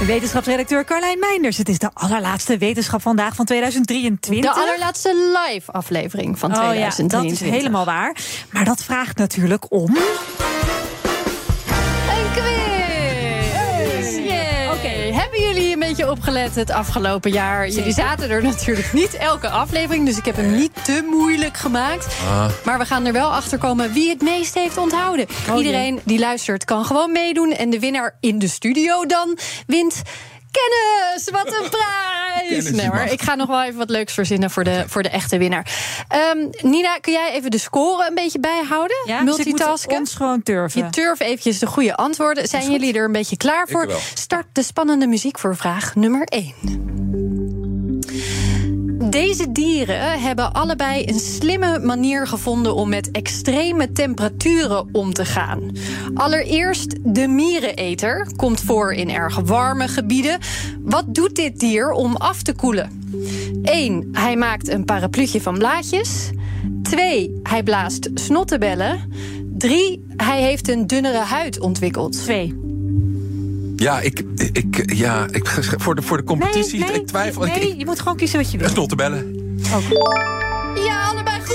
Wetenschapsredacteur Carlijn Meinders. Het is de allerlaatste Wetenschap vandaag van 2023. De allerlaatste live aflevering van 2023. Oh ja, dat is helemaal waar. Maar dat vraagt natuurlijk om. Opgelet het afgelopen jaar? Jullie zaten er natuurlijk niet elke aflevering, dus ik heb hem niet te moeilijk gemaakt. Maar we gaan er wel achter komen wie het meest heeft onthouden. Iedereen die luistert kan gewoon meedoen. En de winnaar in de studio dan wint. Kennis, wat een prijs! Kennis, nee hoor, mag. ik ga nog wel even wat leuks verzinnen voor de, voor de echte winnaar. Ehm, Nina, kun jij even de score een beetje bijhouden? Ja, dus ik moet Multitasken? ons gewoon turven. Je turf eventjes de goede antwoorden. Zijn jullie er een beetje klaar voor? wel. Start de spannende muziek voor vraag nummer 1. Deze dieren hebben allebei een slimme manier gevonden om met extreme temperaturen om te gaan. Allereerst de miereneter komt voor in erg warme gebieden. Wat doet dit dier om af te koelen? 1. Hij maakt een parapluutje van blaadjes. 2. Hij blaast snottenbellen. 3. Hij heeft een dunnere huid ontwikkeld. Twee. Ja, ik, ik, ja, ik, voor, de, voor de competitie, nee, nee, ik twijfel. Nee, ik, je moet gewoon kiezen wat je wil. Snottenbellen. Ja, allebei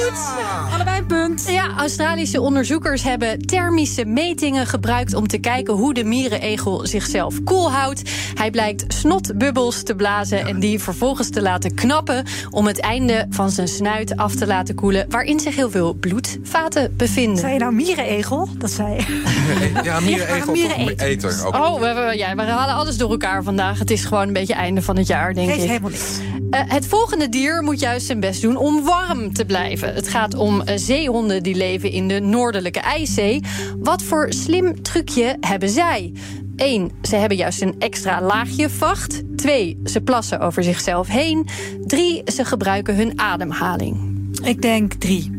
goed. Allebei een punt. Ja, Australische onderzoekers hebben thermische metingen gebruikt om te kijken hoe de mierenegel zichzelf koel houdt. Hij blijkt snotbubbels te blazen en die vervolgens te laten knappen om het einde van zijn snuit af te laten koelen, waarin zich heel veel bloedvaten bevinden. Zei je nou mierenegel? Dat zei je. Ja, mierenegel miereneter. of eter. Ook. Oh, we, we- ja, we halen alles door elkaar vandaag. Het is gewoon een beetje einde van het jaar, denk Geeft ik. helemaal niks. Eh, het volgende dier moet juist zijn best doen om warm te blijven. Het gaat om eh, zeehonden die leven in de Noordelijke IJszee. Wat voor slim trucje hebben zij? 1. Ze hebben juist een extra laagje vacht. 2. Ze plassen over zichzelf heen. 3. Ze gebruiken hun ademhaling. Ik denk drie.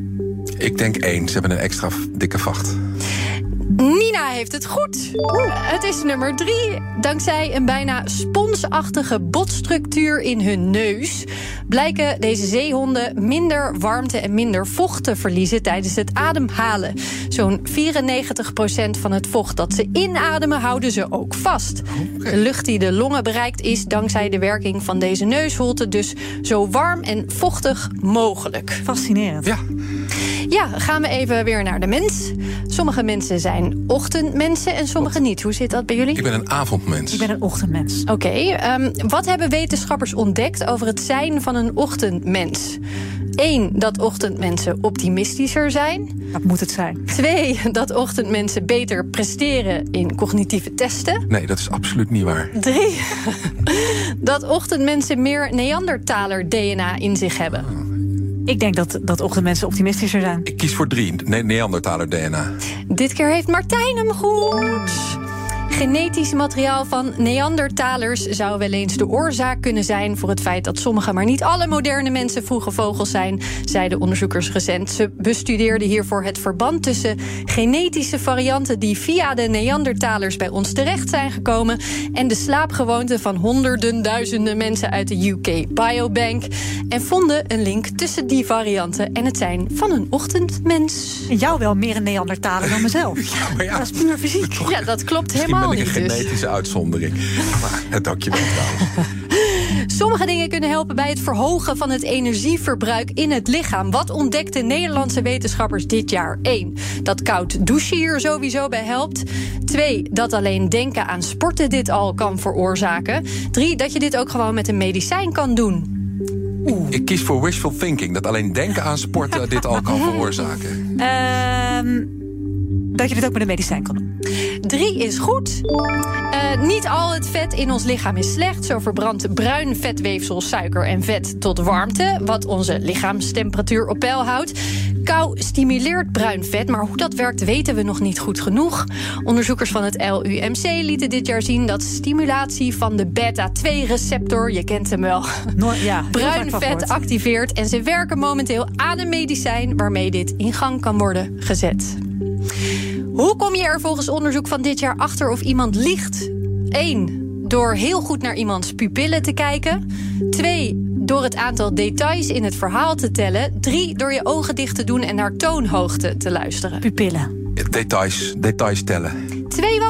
Ik denk één. Ze hebben een extra dikke vacht. Nina heeft het goed. Het is nummer drie. Dankzij een bijna sponsachtige botstructuur in hun neus... blijken deze zeehonden minder warmte en minder vocht te verliezen... tijdens het ademhalen. Zo'n 94% van het vocht dat ze inademen... houden ze ook vast. De lucht die de longen bereikt is dankzij de werking van deze neusholte... dus zo warm en vochtig mogelijk. Fascinerend. Ja, Ja, gaan we even weer naar de mens. Sommige mensen zijn ochtendmensen en sommige niet. Hoe zit dat bij jullie? ik ben een avondmens. Ik ben een ochtendmens. Oké, ehm, wat hebben wetenschappers ontdekt over het zijn van een ochtendmens? Eén, dat ochtendmensen optimistischer zijn. Dat moet het zijn. Twee, dat ochtendmensen beter presteren in cognitieve testen. Nee, dat is absoluut niet waar. Drie, dat ochtendmensen meer Neandertaler-DNA in zich hebben. Ik denk dat, dat ochtendmensen optimistischer zijn. Ik kies voor drie. Ne Neandertaler DNA. Dit keer heeft Martijn hem goed. Genetisch materiaal van Neandertalers zou wel eens de oorzaak kunnen zijn voor het feit dat sommige, maar niet alle moderne mensen vroege vogels zijn, zeiden onderzoekers recent. Ze bestudeerden hiervoor het verband tussen genetische varianten die via de Neandertalers bij ons terecht zijn gekomen en de slaapgewoonten van honderden duizenden mensen uit de UK Biobank. En vonden een link tussen die varianten en het zijn van een ochtendmens. En jou wel meer een Neandertaler dan mezelf. Maar ja, Dat is puur fysiek. Ja, dat klopt helemaal ben ik een dus. genetische uitzondering. Maar, dank je wel trouwens. Sommige dingen kunnen helpen bij het verhogen van het energieverbruik in het lichaam. Wat ontdekten Nederlandse wetenschappers dit jaar? 1. Dat koud douchen hier sowieso bij helpt. 2. Dat alleen denken aan sporten dit al kan veroorzaken. 3. Dat je dit ook gewoon met een medicijn kan doen. Ik kies voor wishful thinking. Dat alleen denken aan sporten dit al kan veroorzaken. Ehm dat je dit ook met een medicijn kan doen. Drie is goed. Uh, niet al het vet in ons lichaam is slecht. Zo verbrandt bruin vetweefsel, suiker en vet tot warmte, wat onze lichaamstemperatuur op peil houdt. Kou stimuleert bruin vet, maar hoe dat werkt weten we nog niet goed genoeg. Onderzoekers van het LUMC lieten dit jaar zien dat stimulatie van de beta-2-receptor, je kent hem wel, ja, bruin vet activeert. En ze werken momenteel aan een medicijn waarmee dit in gang kan worden gezet. Hoe kom je er volgens onderzoek van dit jaar achter of iemand liegt? 1. Door heel goed naar iemands pupillen te kijken. 2. Door het aantal details in het verhaal te tellen. 3. Door je ogen dicht te doen en naar toonhoogte te luisteren. Pupillen. Details, details tellen.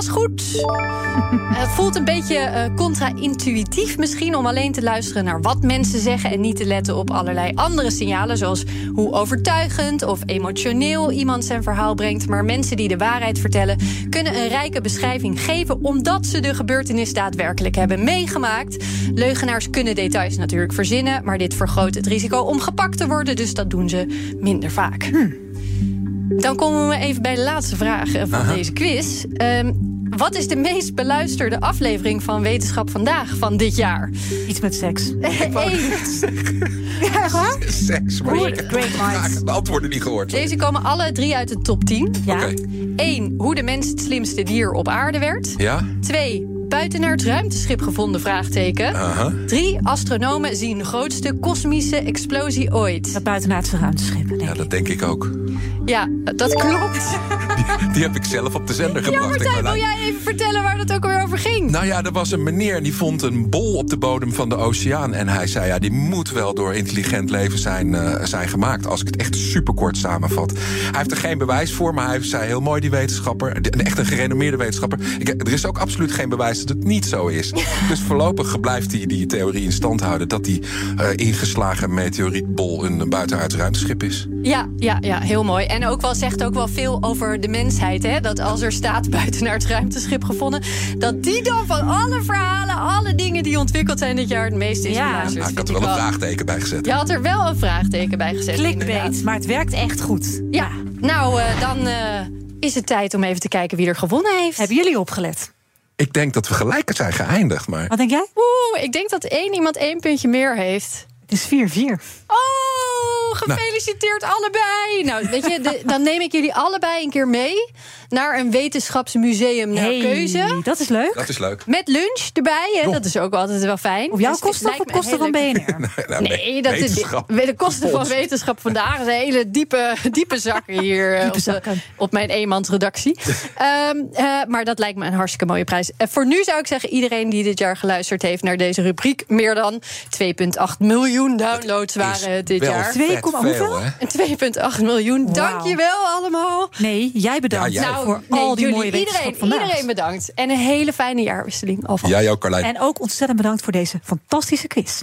Was goed. Het voelt een beetje uh, contra-intuïtief misschien om alleen te luisteren naar wat mensen zeggen en niet te letten op allerlei andere signalen, zoals hoe overtuigend of emotioneel iemand zijn verhaal brengt. Maar mensen die de waarheid vertellen kunnen een rijke beschrijving geven omdat ze de gebeurtenis daadwerkelijk hebben meegemaakt. Leugenaars kunnen details natuurlijk verzinnen, maar dit vergroot het risico om gepakt te worden, dus dat doen ze minder vaak. Hm. Dan komen we even bij de laatste vraag van Aha. deze quiz. Um, wat is de meest beluisterde aflevering van Wetenschap Vandaag van dit jaar? Iets met seks. Eén. Ja. Seks, maar Great, ik de antwoorden niet gehoord. Deze komen alle drie uit de top 10. Ja. Hoe de mens het slimste dier op aarde werd. Ja. 2 buitenaard ruimteschip gevonden? Vraagteken. Drie astronomen zien de grootste kosmische explosie ooit. Dat buitenaardse ruimteschip. Denk ja, dat denk ik ook. Ja, dat klopt. Die, heb ik zelf op de zender gebracht. Ja, Martijn, wil jij even vertellen waar dat ook alweer over ging? Nou ja, er was een meneer die vond een bol op de bodem van de oceaan. En hij zei, ja, die moet wel door intelligent leven zijn, eh, zijn gemaakt. Als ik het echt superkort samenvat. Hij heeft er geen bewijs voor, maar hij zei heel mooi, die wetenschapper. Echt een gerenommeerde wetenschapper. Ik, er is ook absoluut geen bewijs dat het niet zo is. Dus voorlopig blijft hij die theorie in stand houden... dat die eh, ingeslagen meteorietbol een buitenaards ruimteschip is. Ja, ja, ja, heel mooi. En ook wel zegt ook wel veel over de mensheid. Hè? Dat als er staat buiten naar het ruimteschip gevonden... dat die dan van alle verhalen, alle dingen die ontwikkeld zijn dit jaar... het meeste is Ja. Nou, ik had er wel een vraagteken bij gezet. Je had er wel een vraagteken bij gezet. Clickbait, maar het werkt echt goed. Ja, nou, eh, dan eh, is het tijd om even te kijken wie er gewonnen heeft. Hebben jullie opgelet? Ik denk dat we gelijk zijn geëindigd, maar... Wat denk jij? Oeh, ik denk dat één iemand één puntje meer heeft. Het is 4-4. Oh, gefeliciteerd allebei. Nou, weet je, de- dan neem ik jullie allebei een keer mee naar een wetenschapsmuseum naar keuze. dat is leuk. Dat is leuk. Met lunch erbij, hè? dat is ook altijd wel fijn. Op jouw Dus kosten of op kosten van BNR? Nou, Nee, dat is wetenschap. de kosten van wetenschap vandaag zijn hele diepe, diepe zakken hier eh, Diepe op, de- zakken. op mijn eenmansredactie. Ehm, eh, maar dat lijkt me een hartstikke mooie prijs. Eh, voor nu zou ik zeggen, iedereen die dit jaar geluisterd heeft naar deze rubriek, meer dan 2,8 miljoen downloads waren het dit jaar. vet 2, veel, hoeveel? hè? En 2,8 miljoen. Wauw. Dankjewel allemaal. Nee, jij bedankt Ja, jij. Nou, voor nee, al die jullie, mooie iedereen, iedereen bedankt. En een hele fijne jaarwisseling alvast. Jij ook, Carlijn. En ook ontzettend bedankt voor deze fantastische quiz.